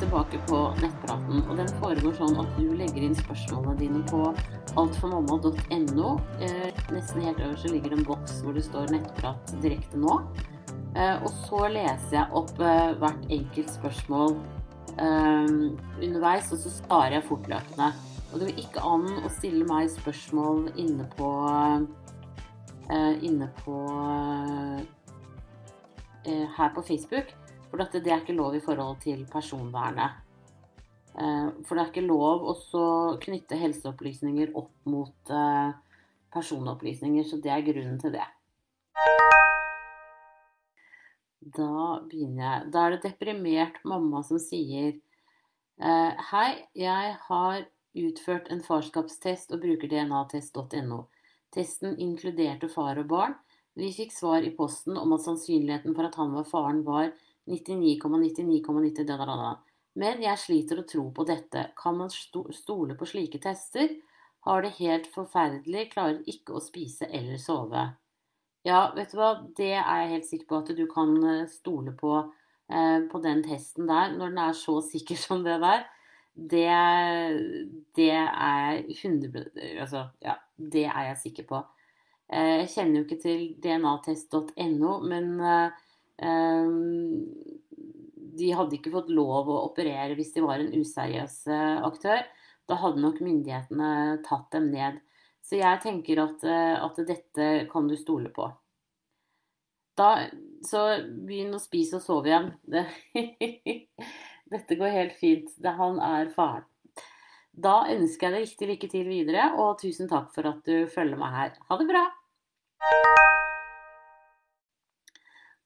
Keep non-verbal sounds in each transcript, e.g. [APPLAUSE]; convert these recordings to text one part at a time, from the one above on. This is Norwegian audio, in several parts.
tilbake på nettpraten. Og den foregår sånn at du legger inn spørsmålene dine på altformamma.no. Eh, nesten helt øverst ligger det en boks hvor det står 'nettprat direkte nå'. Eh, og så leser jeg opp eh, hvert enkelt spørsmål underveis, og så svarer jeg fortløpende. Og det vil ikke an å stille meg spørsmål inne på Inne på her på Facebook. For det er ikke lov i forhold til personvernet. Eh, for det er ikke lov å knytte helseopplysninger opp mot eh, personopplysninger, så det er grunnen til det. Da begynner jeg. Da er det deprimert mamma som sier eh, Hei, jeg har utført en farskapstest og bruker dnatest.no. Testen inkluderte far og barn. Vi fikk svar i posten om at sannsynligheten for at han var faren, var 99,99,90 Men jeg sliter å tro på dette. Kan man stole på slike tester? Har det helt forferdelig, klarer ikke å spise eller sove. Ja, vet du hva, det er jeg helt sikker på at du kan eh, stole på eh, på den testen der, når den er så [LAUGHS] sikker som det der. Det, det er 100 Altså, ja, det er jeg sikker på. Eh, jeg kjenner jo ikke til dnatest.no, men eh, de hadde ikke fått lov å operere hvis de var en useriøs eh, aktør. Da hadde nok myndighetene tatt dem ned. Så jeg tenker at, eh, at dette kan du stole på. Da, så begynn å spise og sove igjen. [LAUGHS] dette går helt fint. Han er faren. Da ønsker jeg deg riktig lykke til videre, og tusen takk for at du følger meg her. Ha det bra!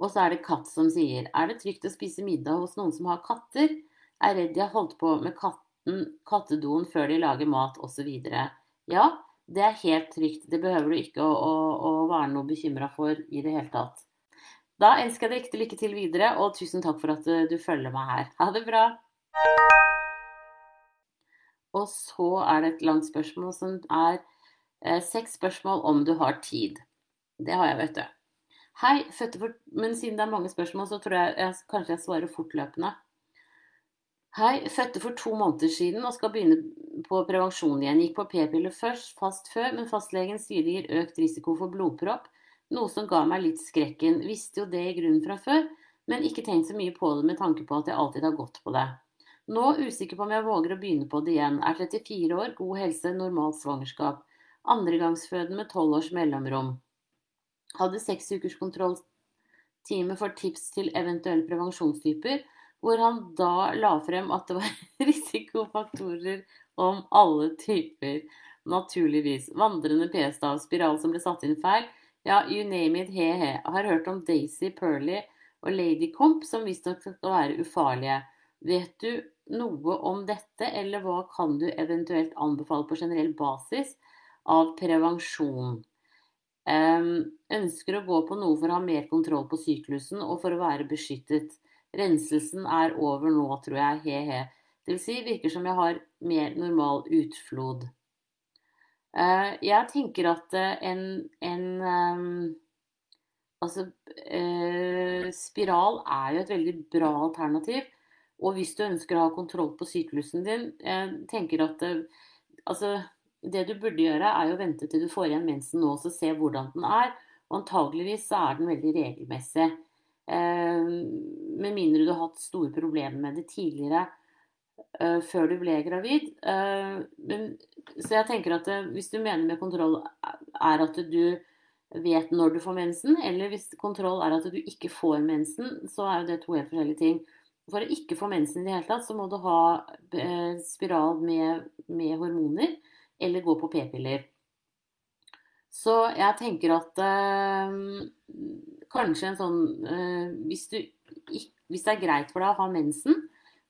Og så er det katt som sier Er det trygt å spise middag hos noen som har katter? Er redd de har holdt på med katten, kattedoen før de lager mat, osv. Ja, det er helt trygt. Det behøver du ikke å, å, å være noe bekymra for i det hele tatt. Da ønsker jeg deg riktig lykke til videre, og tusen takk for at du, du følger meg her. Ha det bra! Og så er det et langt spørsmål som er eh, seks spørsmål om du har tid. Det har jeg, vet du. Hei, fødte for Men siden det er mange spørsmål, så tror jeg, jeg kanskje jeg svarer fortløpende. Hei, fødte for to måneder siden og skal begynne på prevensjon igjen. Gikk på p-piller først, fast før, men fastlegen sier det gir økt risiko for blodpropp, noe som ga meg litt skrekken. Visste jo det i grunnen fra før, men ikke tenkt så mye på det med tanke på at jeg alltid har gått på det. Nå usikker på om jeg våger å begynne på det igjen. Er 34 år, god helse, normalt svangerskap. Andregangsføden med 12 års mellomrom hadde seks ukers kontrolltime for tips til eventuelle prevensjonstyper, hvor han da la frem at det var [LAUGHS] risikofaktorer om alle typer. Naturligvis. Vandrende p-stav, spiral som ble satt inn feil. Ja, you name it, he-he. Har hørt om Daisy, Pearly og Lady Comp, som visstnok skal være ufarlige. Vet du noe om dette, eller hva kan du eventuelt anbefale på generell basis av prevensjon? Ønsker å gå på noe for å ha mer kontroll på syklusen og for å være beskyttet. Renselsen er over nå, tror jeg. He-he. Det vil si, virker som jeg har mer normal utflod. Eh, jeg tenker at eh, en, en Altså, eh, spiral er jo et veldig bra alternativ. Og hvis du ønsker å ha kontroll på syklusen din, tenker at Altså, det du burde gjøre, er å vente til du får igjen mensen nå, og se hvordan den er. Og antageligvis så er den veldig regelmessig. Eh, med mindre du har hatt store problemer med det tidligere eh, før du ble gravid. Eh, så jeg tenker at eh, hvis du mener med kontroll er at du vet når du får mensen, eller hvis kontroll er at du ikke får mensen, så er jo det to helt forskjellige ting. For å ikke få mensen i det hele tatt, så må du ha spiral med, med hormoner eller gå på p-piller. Så jeg tenker at øh, kanskje en sånn øh, hvis, du, hvis, det er greit for deg å ha mensen,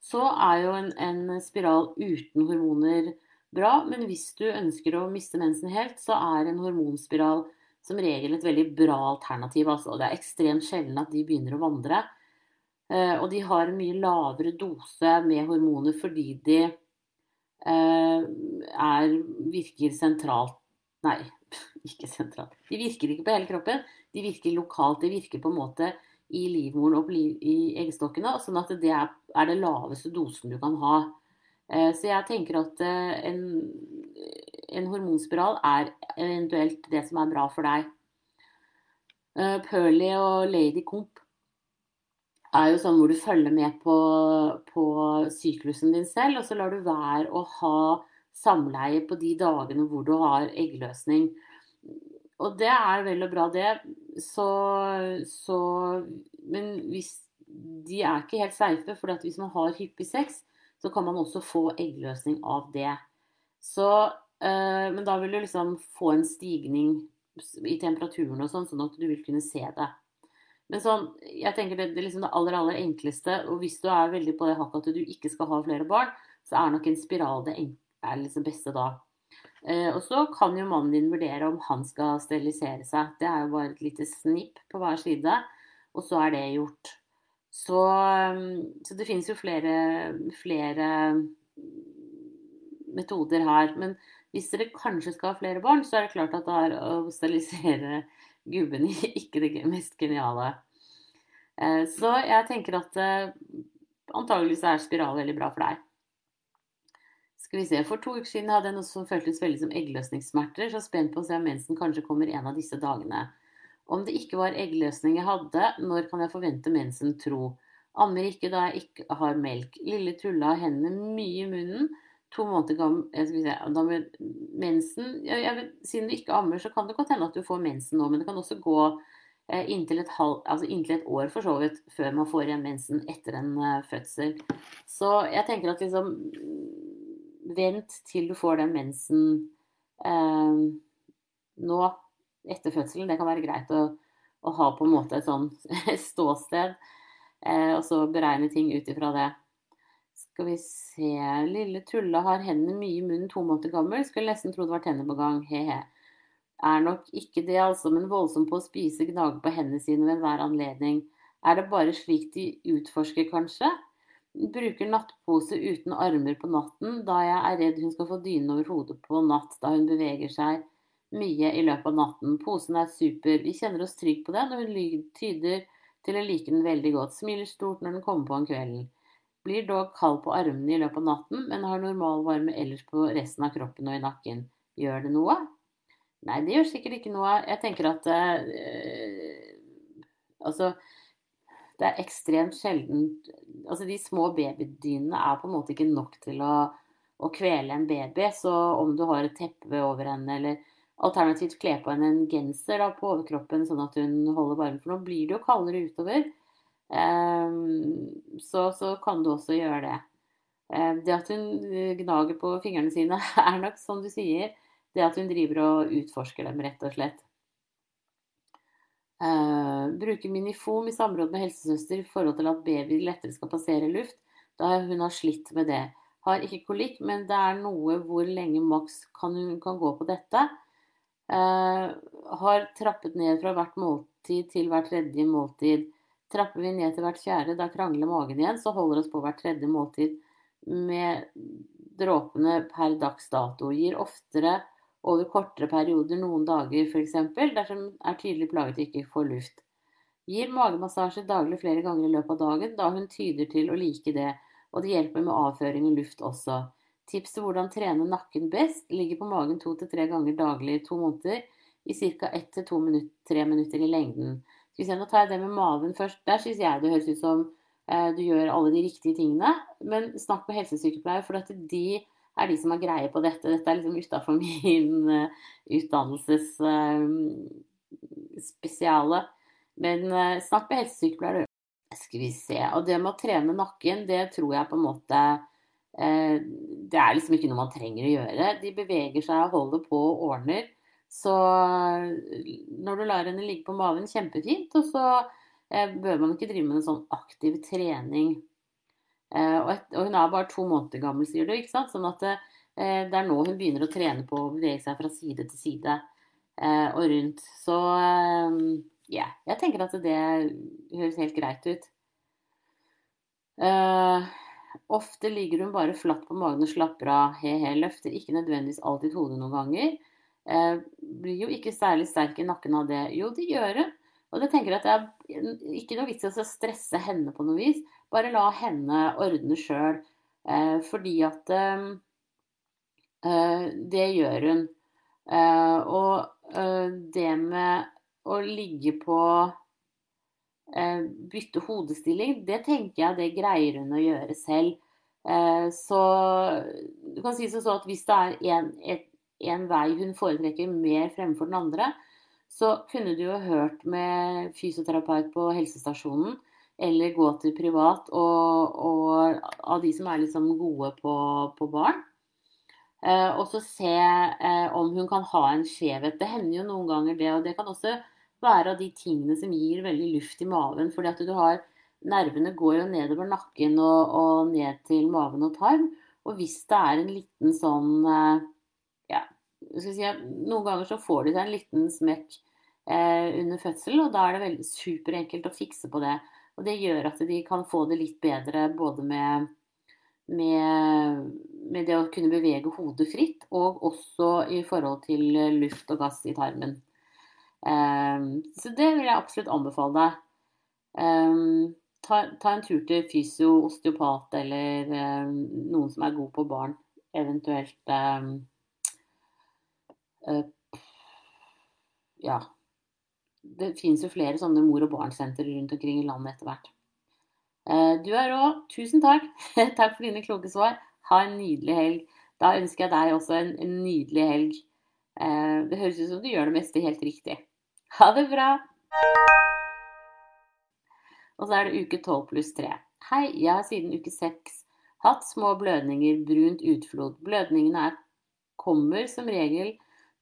så er jo en, en, spiral uten hormoner bra. Men hvis du ønsker å miste mensen helt, så er en hormonspiral som regel et veldig bra alternativ. Altså. Det er ekstremt sjelden at de begynner å vandre. Uh, og de har en mye lavere dose med hormoner fordi de Eh, er, virker sentralt Nei, [LAUGHS] ikke sentralt. De virker ikke på hele kroppen. De virker lokalt. De virker på en måte i livmoren og i eggstokkene. Sånn at det er, er det laveste dosen du kan ha. Eh, så jeg tenker at eh, en, en hormonspiral er eventuelt det som er bra for deg. Eh, Pearly og Lady Comp er jo sånn hvor du følger med på, på syklusen din selv, og så lar du være å ha samleie på de dagene hvor du har eggløsning. Og det er vel og bra, det. Så, så Men hvis de er ikke helt safe, for hvis man har hyppig sex, så kan man også få eggløsning av det. Så, øh, men da vil du liksom få en stigning i temperaturen og sånn, sånn at du vil kunne se det. Men sånn, jeg tenker det, det liksom det aller, aller enkleste, og hvis du er veldig på det hakket at du ikke skal ha flere barn, så er nok en spiral det er liksom beste da. Eh, og så kan jo mannen din vurdere om han skal sterilisere seg. Det er jo bare et lite snipp på hver side, og så er det gjort. Så, mm, så det finnes jo flere, flere metoder her. Men hvis dere kanskje skal ha flere barn, så er det klart at det er å sterilisere gubben ikke det mest geniale. Eh, så jeg tenker at eh, antageligvis er spiral veldig bra for deg. Skal vi se, For to uker siden hadde jeg noe som føltes veldig som eggløsningssmerter, så spent på å se om mensen kanskje kommer en av disse dagene. Om det ikke var eggløsning jeg hadde, når kan jeg forvente mensen tro? Ammer ikke da jeg ikke har melk. Lille Trulla har hendene mye i munnen. To måneder gammel skal vi se, da med mensen jeg, jeg, Siden du ikke ammer, så kan det godt hende at du får mensen nå, men det kan også gå eh, inntil, et halv, altså inntil et år for så vidt før man får igjen mensen etter en uh, fødsel. Så jeg tenker at liksom vent til du får den mensen eh, nå etter fødselen. Det kan være greit å, å ha på en måte et sånn [LAUGHS] ståsted, eh, og så beregne ting ut ifra det. Skal vi se Lille Tulla har hendene mye i munnen, to måneder gammel. Skulle nesten tro det var tenner på gang. He-he. Er nok ikke det, altså, men voldsom på å spise, gnage på hendene sine ved enhver anledning. Er det bare slik de utforsker, kanskje? Bruker nattpose uten armer på natten, da jeg er redd hun skal få dynen over hodet på natt da hun beveger seg mye i løpet av natten. Posen er super. Vi kjenner oss trygge på den, og hun tyder til å like den veldig godt. Smiler stort når den kommer på om kvelden. Blir dog kald på armene i løpet av natten, men har normal varme ellers på resten av kroppen og i nakken. Gjør det noe? Nei, det gjør sikkert ikke noe. Jeg tenker at øh, Altså det er ekstremt sjelden Altså, de små babydynene er på en måte ikke nok til å, å kvele en baby. Så om du har et teppe over henne, eller alternativt kle på henne en genser da, på overkroppen, sånn at hun holder varmen, for nå blir det jo kaldere utover, um, så, så, kan du også gjøre det. Um, det at hun gnager på fingrene sine, [LAUGHS] er nok, som du sier, det at hun driver og utforsker dem, rett og slett. Uh, bruker Minifom i samråd med helsesøster i forhold til at baby lettere skal passere luft, da hun har slitt med det. Har ikke kolikk, men det er noe hvor lenge maks kan hun kan gå på dette. Uh, har trappet ned fra hvert måltid til hvert tredje måltid. Trapper vi ned til hvert fjerde, da krangler magen igjen, så holder oss på hvert tredje måltid med dråpene per dags dato. Gir oftere over kortere perioder, noen dager f.eks., dersom er tydelig plaget og ikke får luft. Gir magemassasje daglig flere ganger i løpet av dagen, da hun tyder til å like det, og det hjelper med avføring og luft også. Tips til hvordan trene nakken best ligger på magen to til tre ganger daglig i to måneder, i ca. ett til to minutter, tre minutter i lengden. Skal vi se, Nå tar jeg det med maven først. Der syns jeg det høres ut som eh, du gjør alle de riktige tingene. Men snakk med helsesykepleier, for at de er de som har greie på dette. Dette er liksom utafor [LAUGHS] min uh, utdannelsesspesiale. Uh, Men uh, snakk med helsesykepleier. Skal vi se. Og det med å trene nakken, det tror jeg på en måte Det er liksom ikke noe man trenger å gjøre. De beveger seg og holder på og ordner. Så når du lar henne ligge på maven, kjempefint. Og så bør man ikke drive med en sånn aktiv trening Eh, og, et, og, hun er bare to måneder gammel, sier du. ikke sant? Sånn at det, eh, det er nå hun begynner å trene på å bevege seg fra side til side eh, og rundt. Så ja, yeah, jeg tenker at det høres helt greit ut. Uh, ofte ligger hun bare flatt på magen og slapper av, he-he. Løfter ikke nødvendigvis alltid hodet noen ganger. Uh, blir jo ikke særlig sterk i nakken av det. Jo, det gjør hun. Og det tenker jeg at det er ikke noe vits i å stresse henne på noe vis. Bare la henne ordne sjøl. Eh, fordi at eh, eh, det gjør hun. Og det med å ligge på bytte hodestilling, det tenker jeg det greier hun å gjøre selv. så du kan si sånn at hvis det er en, en vei hun foretrekker mer fremfor den andre, så kunne du jo hørt med fysioterapeut på helsestasjonen, eller gå til privat, og, og av de som er liksom gode på, på barn. Eh, og så se eh, om hun kan ha en skjevhet. Det hender jo noen ganger det. Og det kan også være av de tingene som gir veldig luft i maven. fordi at du har Nervene går jo nedover nakken og, og ned til maven og tarm. Og hvis det er en liten sånn eh, Ja, si, noen ganger så får de seg en liten smekk eh, under fødsel, og da er det veldig superenkelt å fikse på det. Og det gjør at de kan få det litt bedre både med med, med, det å kunne bevege hodet fritt, og også i forhold til luft og gass i tarmen. Um, så det vil jeg absolutt anbefale deg. Um, ta, ta, en tur til fysio, osteopat eller um, noen som er god på barn. Eventuelt uh, Ja. Det finnes jo flere sånne mor- og barnsentre rundt omkring i landet etter hvert. Eh, du er rå. Tusen takk. [LAUGHS] takk for dine kloke svar. Ha en nydelig helg. Da ønsker jeg deg også en, en nydelig helg. Eh, det høres ut som du gjør det meste helt riktig. Ha det bra. Og så er det uke 12 pluss 3. Hei, jeg har siden uke 6 hatt små blødninger, brunt utflod. Blødningene er, kommer som regel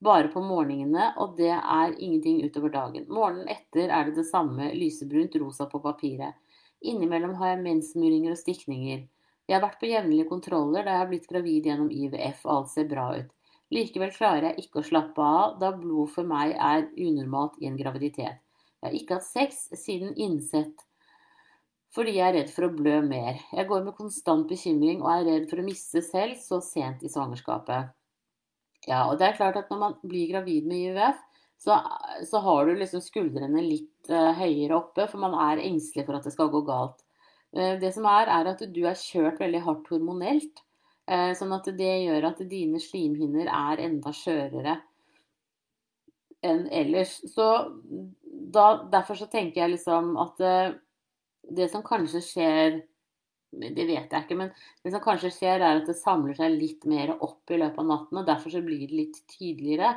bare på morgenene, og det er ingenting utover dagen. Morgenen etter er det det samme, lysebrunt rosa på papiret. Innimellom har jeg mensmuringer og stikninger. Jeg har vært på jevnlige kontroller da jeg har blitt gravid gjennom IVF, og alt ser bra ut. Likevel klarer jeg ikke å slappe av, da blod for meg er unormalt i en graviditet. Jeg har ikke hatt sex siden innsett fordi jeg er redd for å blø mer. Jeg går med konstant bekymring og er redd for å miste selv så sent i svangerskapet. Ja, og det er klart at når man blir gravid med IVF, så, så har du liksom skuldrene litt uh, høyere oppe, for man er engstelig for at det skal gå galt. Uh, det som er, er at du er kjørt veldig hardt hormonelt. Uh, sånn at det gjør at dine slimhinner er enda skjørere enn ellers. Så da, derfor så tenker jeg liksom at det som kanskje skjer det vet jeg ikke, men det som kanskje skjer, er at det samler seg litt mer opp i løpet av natten. og Derfor så blir det litt tydeligere.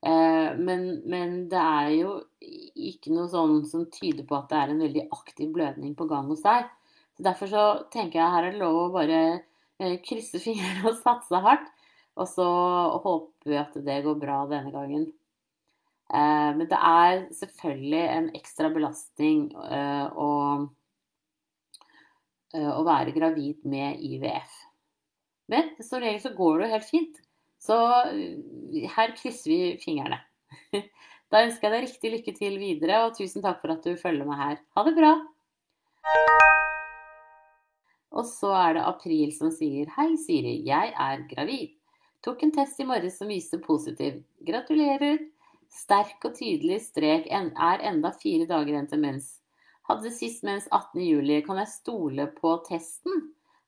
Eh, men, men, det er jo ikke noe sånn som tyder på at det er en veldig aktiv blødning på gang hos deg. Så derfor så tenker jeg her er det lov å bare eh, krysse [LAUGHS] fingrene og satse hardt. Og så håper vi at det går bra denne gangen. Eh, men det er selvfølgelig en ekstra belastning å, å være gravid med IVF. Men som regel så går det jo helt fint. Så eh, her krysser vi fingrene. [LAUGHS] Da ønsker jeg deg riktig lykke til videre, og tusen takk for at du følger meg her. Ha det bra! Og så er det April som sier Hei, Siri. Jeg er gravid. Tok en test i morges som viste positiv. Gratulerer! Sterk og tydelig strek er enda fire dager igjen til mens. Hadde sist mens 18.07. Kan jeg stole på testen?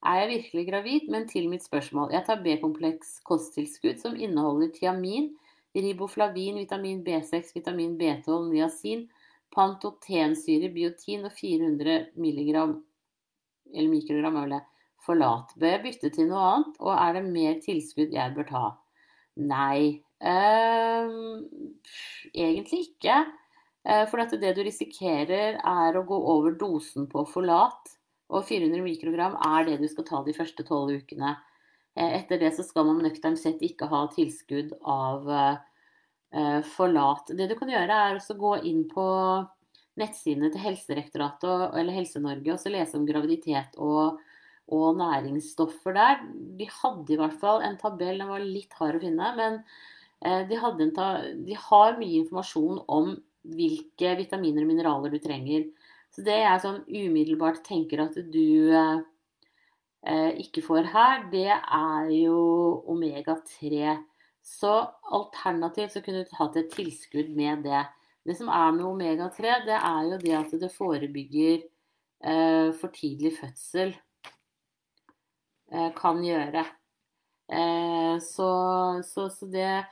Er jeg virkelig gravid? Men til mitt spørsmål. Jeg tar B-kompleks kosttilskudd som inneholder tiamin, riboflavin, vitamin B6, vitamin B12, niacin, pantotensyre, biotin og 400 milligram, eller mikrogram øl, forlat. Bør jeg bytte til noe annet, og er det mer tilskudd jeg bør ta? Nei, øh, egentlig ikke. Eh, at det du risikerer, er å gå over dosen på forlat. Og 400 mikrogram er det du skal ta de første tolv ukene. Eh, etter det så skal man nøkternt sett ikke ha tilskudd av uh, forlat. Det du kan gjøre, er å gå inn på nettsidene til Helsedirektoratet eller Helse-Norge og så lese om graviditet og, og, næringsstoffer der. De hadde i hvert fall en tabell, den var litt hard å finne, men de, de har mye informasjon om hvilke vitaminer og mineraler du trenger. Så det jeg sånn umiddelbart tenker at du eh, ikke får her, det er jo omega-3. Så alternativt så kunne du hatt et tilskudd med det. Det som er med omega-3, det er jo det at det forebygger eh, for tidlig fødsel. Eh, kan gjøre. Eh, så, så, så det,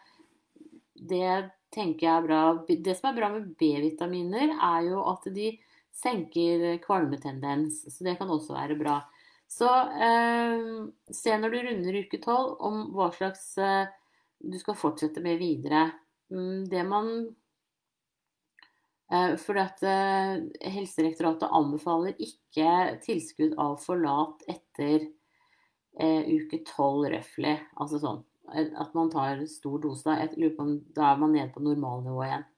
det tenker jeg er bra. Det som er bra med B-vitaminer, er jo at de senker kvalmetendens. Så det kan også være bra. Så eh, se når du runder uke tolv om hva slags eh, du skal fortsette med videre. Mm, det man eh, For at eh, Helsedirektoratet anbefaler ikke tilskudd av forlat etter eh, uke tolv røftlig. Altså sånn at man tar stor dose da. Jeg lurer på om da er man nede på normalnivå igjen.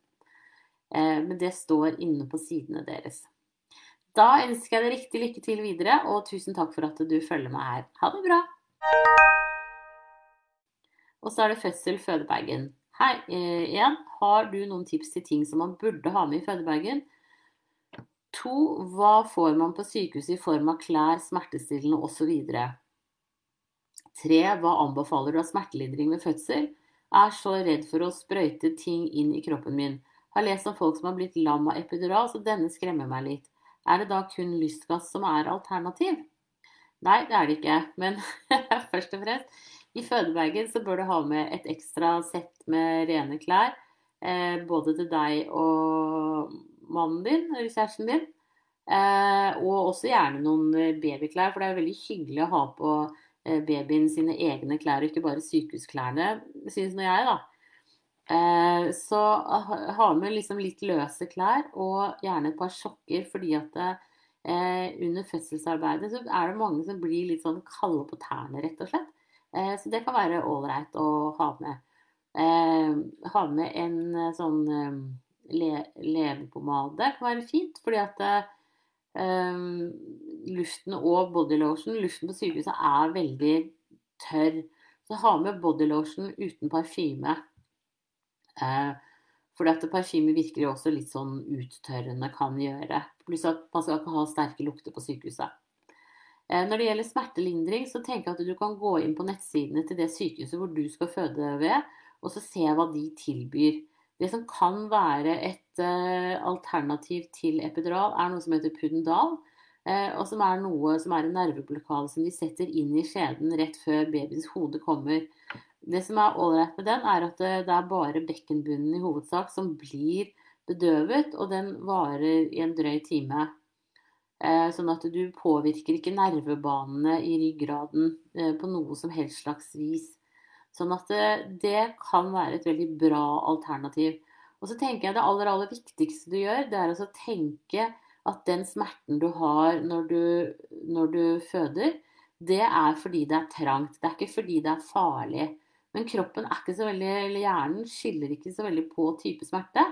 Men det står inne på sidene deres. Da ønsker jeg deg riktig lykke til videre, og tusen takk for at du følger meg her. Ha det bra! Og så er det fødsel fødebagen. Hei eh, igjen. Har du noen tips til ting som man burde ha med i fødebagen? To. Hva får man på sykehuset i form av klær, smertestillende osv.? Tre. Hva anbefaler du av smertelindring ved fødsel? Er så redd for å sprøyte ting inn i kroppen min. Har lest om folk som har blitt lam av epidural, så denne skremmer meg litt. Er det da kun lystgass som er alternativ? Nei, det er det ikke. Men [LAUGHS] først og fremst, i fødebagen så bør du ha med et ekstra sett med rene klær. Eh, både til deg og mannen din, eller kjæresten din. Eh, og også gjerne noen babyklær, for det er veldig hyggelig å ha på babyen sine egne klær, og ikke bare sykehusklærne, synes nå jeg, da. Eh, så ha med liksom litt løse klær og gjerne et par sokker, fordi at eh, under fødselsarbeidet så er det mange som blir litt sånn kalde på tærne, rett og slett. Eh, så det kan være ålreit å ha med. Ha med en sånn le leverpomade kan være fint, fordi at luften og bodylotion Luften på sykehuset er veldig tørr. Så ha med bodylotion uten parfyme. Eh, for at parfyme virker jo også litt sånn uttørrende, kan gjøre. Pluss at man skal ikke ha sterke lukter på sykehuset. Eh, når det gjelder smertelindring, så jeg at du kan gå inn på nettsidene til det sykehuset hvor du skal føde ved, og så se hva de tilbyr. Det som kan være et uh, alternativ til epidural, er noe som heter Pudendal. Uh, og som er noe som er en nerveblokade som de setter inn i skjeden rett før babyens hode kommer. Det som er ålreit med den, er at det, er bare bekkenbunnen i hovedsak som blir bedøvet, og den varer i en drøy time. Eh, sånn at du påvirker ikke nervebanene i ryggraden eh, på noe som helst slags vis. Sånn at det kan være et veldig bra alternativ. Og så tenker jeg det aller, aller viktigste du gjør, det er å tenke at den smerten du har når du, når du føder, det er fordi det er trangt. Det er ikke fordi det er farlig. Men kroppen er ikke så veldig, eller hjernen skiller ikke så veldig på type smerte.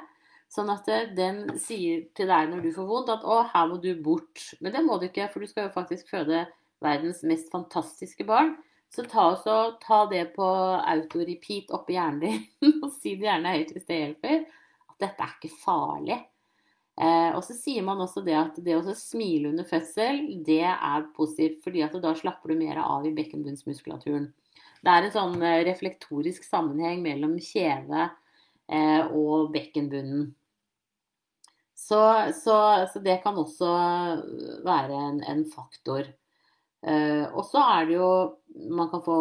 Sånn at eh, den sier til deg når du får vondt at 'å, her må du bort'. Men det må du ikke, for du skal jo faktisk føde verdens mest fantastiske barn. Så ta, også, ta det på autorepeat oppi hjernen din, [LAUGHS] og si det gjerne høyt hvis det hjelper, at dette er ikke farlig. Eh, og så sier man også det at det å smile under fødsel, det er positivt, fordi at da slapper du mer av i bekkenbunnsmuskulaturen. Det er en sånn eh, reflektorisk sammenheng mellom kjeve eh, og bekkenbunnen. Så, så, så, det kan også være en, en faktor. Eh, og så er det jo Man kan få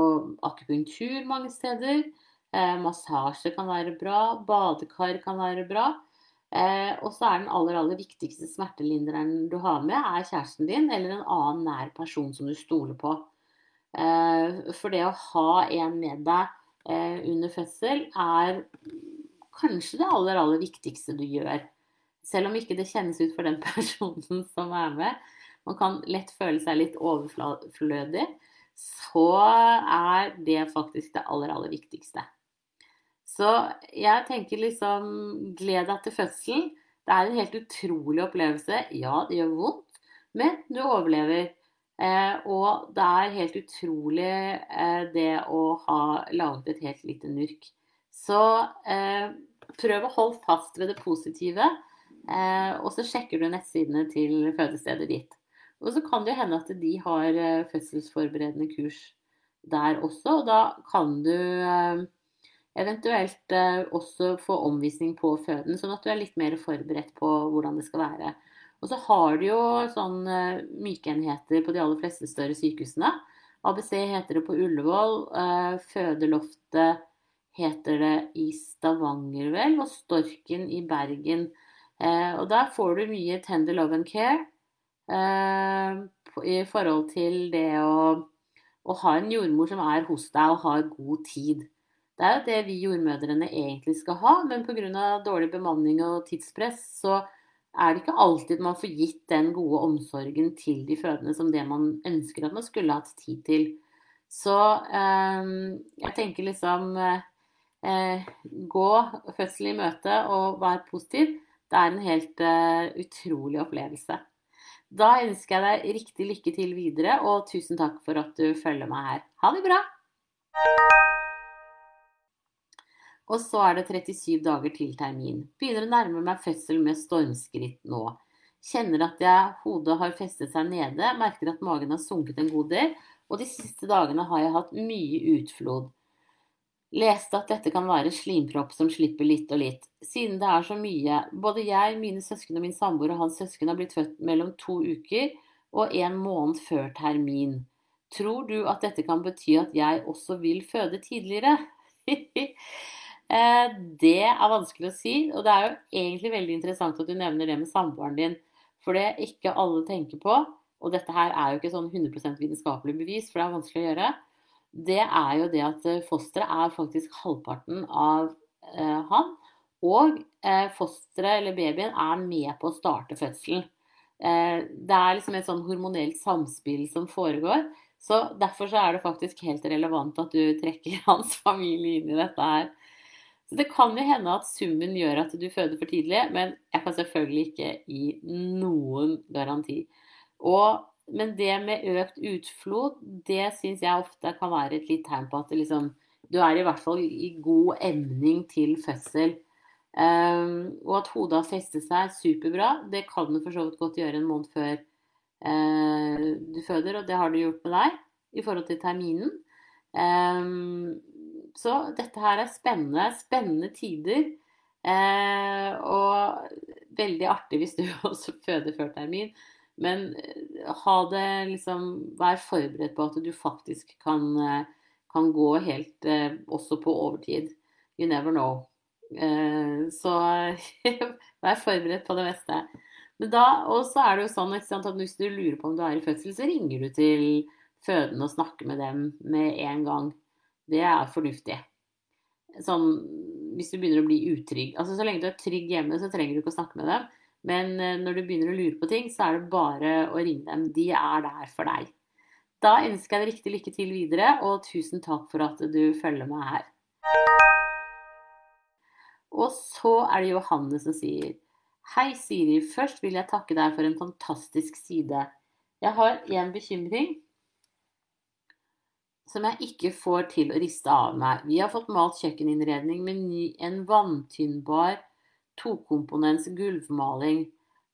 akupunktur mange steder. Eh, massasje kan være bra. Badekar kan være bra. Eh, og så er den aller, aller viktigste smertelindreren du har med, er kjæresten din eller en annen nær person som du stoler på. Eh, for det å ha en med deg eh, under fødsel er kanskje det aller, aller viktigste du gjør. Selv om ikke det kjennes ut for den [LAUGHS] personen som er med. Man kan lett føle seg litt overflødig. Så er det faktisk det aller, aller viktigste. Så jeg tenker liksom Gled deg til fødselen. Det er en helt utrolig opplevelse. Ja, det gjør vondt, men du overlever. Eh, og det er helt utrolig eh, det å ha laget et helt lite nurk. Så eh, prøv å holde fast ved det positive, eh, og så sjekker du nettsidene til fødestedet ditt. Og så kan det hende at de har eh, fødselsforberedende kurs der også, og da kan du eh, Eventuelt eh, også få omvisning på føden, sånn at du er litt mer forberedt på hvordan det skal være. Og så har du jo sånn eh, mykeenheter på de aller fleste større sykehusene. ABC heter det på Ullevål. Eh, fødeloftet heter det i Stavanger, vel. Og Storken i Bergen. Og der får du mye tender love and care i forhold til det å, å ha en jordmor som er hos deg og har god tid. Det er jo det vi jordmødrene egentlig skal ha, men pga. dårlig bemanning og tidspress, så er det ikke alltid man får gitt den gode omsorgen til de fødende som det man ønsker at man skulle hatt tid til. Så eh, jeg tenker liksom eh, Gå fødsel i møte og vær positiv. Det er en helt eh, utrolig opplevelse. Da ønsker jeg deg riktig lykke til videre, og tusen takk for at du følger meg her. Ha det bra! Og så er det 37 dager til termin. Begynner å nærme meg fødsel med stormskritt nå. Kjenner at jeg, hodet har festet seg nede, merker at magen har sunket en god del, og de siste dagene har jeg hatt mye utflod. Leste at dette kan være slimpropp som slipper litt og litt. Siden det er så mye, både jeg, mine søsken og min samboer og hans søsken har blitt født mellom to uker og en måned før termin. Tror du at dette kan bety at jeg også vil føde tidligere? [LAUGHS] Eh, det er vanskelig å si, og det er jo egentlig veldig interessant at du nevner det med samboeren din. For det ikke alle tenker på, og dette her er jo ikke sånn 100% vitenskapelig bevis, for det er vanskelig å gjøre, det er jo det at eh, fosteret er faktisk halvparten av eh, han. Og eh, fosteret eller babyen er med på å starte fødselen. Eh, det er liksom et sånn hormonelt samspill som foregår. Så derfor så er det faktisk helt relevant at du trekker [LAUGHS] hans familie inn i dette her. Så det kan jo hende at summen gjør at du føder for tidlig, men jeg kan selvfølgelig ikke gi noen garanti. Og, men det med økt utflod, det syns jeg ofte kan være et litt tegn på at liksom, du er i hvert fall i god emning til fødsel. Um, og at hodet har festet seg superbra, det kan du for så vidt godt gjøre en måned før uh, du føder, og det har du gjort med deg i forhold til terminen. Um, så dette her er spennende, spennende tider. Eh, og veldig artig hvis du [LAUGHS] også føder før termin. Men eh, ha det liksom Vær forberedt på at du faktisk kan, eh, kan gå helt eh, også på overtid. You never know. Eh, så [LAUGHS] vær forberedt på det meste. Men da, og så er det jo sånn sant, at hvis du lurer på om du er i fødsel, så ringer du til fødende og snakker med dem med en gang. Det er fornuftig. Sånn hvis du begynner å bli utrygg. Altså Så lenge du er trygg hjemme, så trenger du ikke å snakke med dem. Men eh, når du begynner å lure på ting, så er det bare å ringe dem. De er der for deg. Da ønsker jeg deg riktig lykke til videre, og tusen takk for at du følger meg her. Og så er det Johanne som sier Hei, Siri. Først vil jeg takke deg for en fantastisk side. Jeg har én bekymring som jeg ikke får til å riste av meg. Vi har fått malt kjøkkeninnredning med ny, en vanntynnbar tokomponents gulvmaling.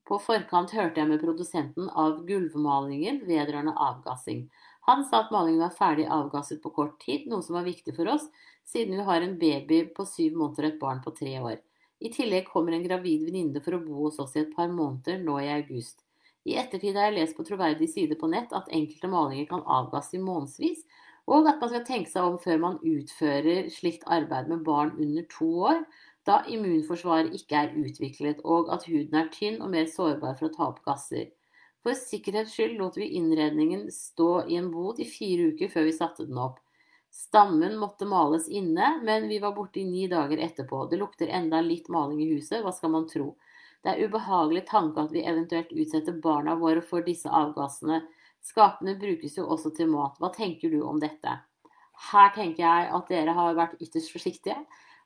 På forkant hørte jeg med produsenten av gulvmalingen vedrørende avgassing. Han sa at malingen var ferdig avgasset på kort tid, noe som var viktig for oss, siden vi har en baby på syv måneder og et barn på tre år. I tillegg kommer en gravid venninne for å bo hos oss i et par måneder nå i august. I ettertid har jeg lest på troverdig side på nett at enkelte malinger kan avgasse i månedsvis, og at man skal tenke seg om før man utfører slikt arbeid med barn under to år, da immunforsvaret ikke er utviklet, og at huden er tynn og mer sårbar for å ta opp gasser. For sikkerhets skyld lot vi innredningen stå i en bod i fire uker før vi satte den opp. Stammen måtte males inne, men vi var borte i ni dager etterpå. Det lukter enda litt maling i huset, hva skal man tro. Det er ubehagelig tanke at vi eventuelt utsetter barna våre for disse avgassene Skapene brukes jo også til mat. Hva tenker du om dette? Her tenker jeg at dere har vært ytterst forsiktige,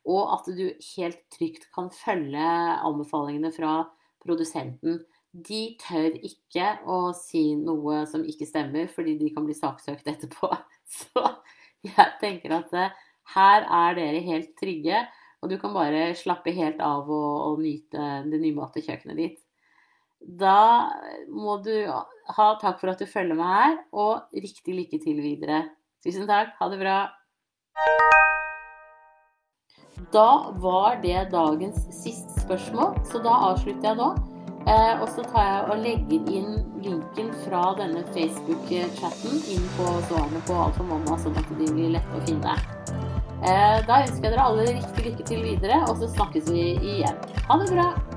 og at du helt trygt kan følge anbefalingene fra produsenten. De tør ikke å si noe som ikke stemmer, fordi de kan bli saksøkt etterpå. [LAUGHS] Så jeg tenker at eh, her er dere helt trygge, og du kan bare slappe helt av og, og nyte det nymatte kjøkkenet ditt. Da må du ha takk for at du følger meg her, og riktig lykke til videre. Tusen takk. Ha det bra. Da var det dagens siste spørsmål, så da avslutter jeg nå. Eh, og så tar jeg og legger inn linken fra denne Facebook-chatten inn på svarene på Alt for mamma, sånn at de blir lette å finne. Eh, da ønsker jeg dere alle riktig lykke til videre, og så snakkes vi igjen. Ha det bra!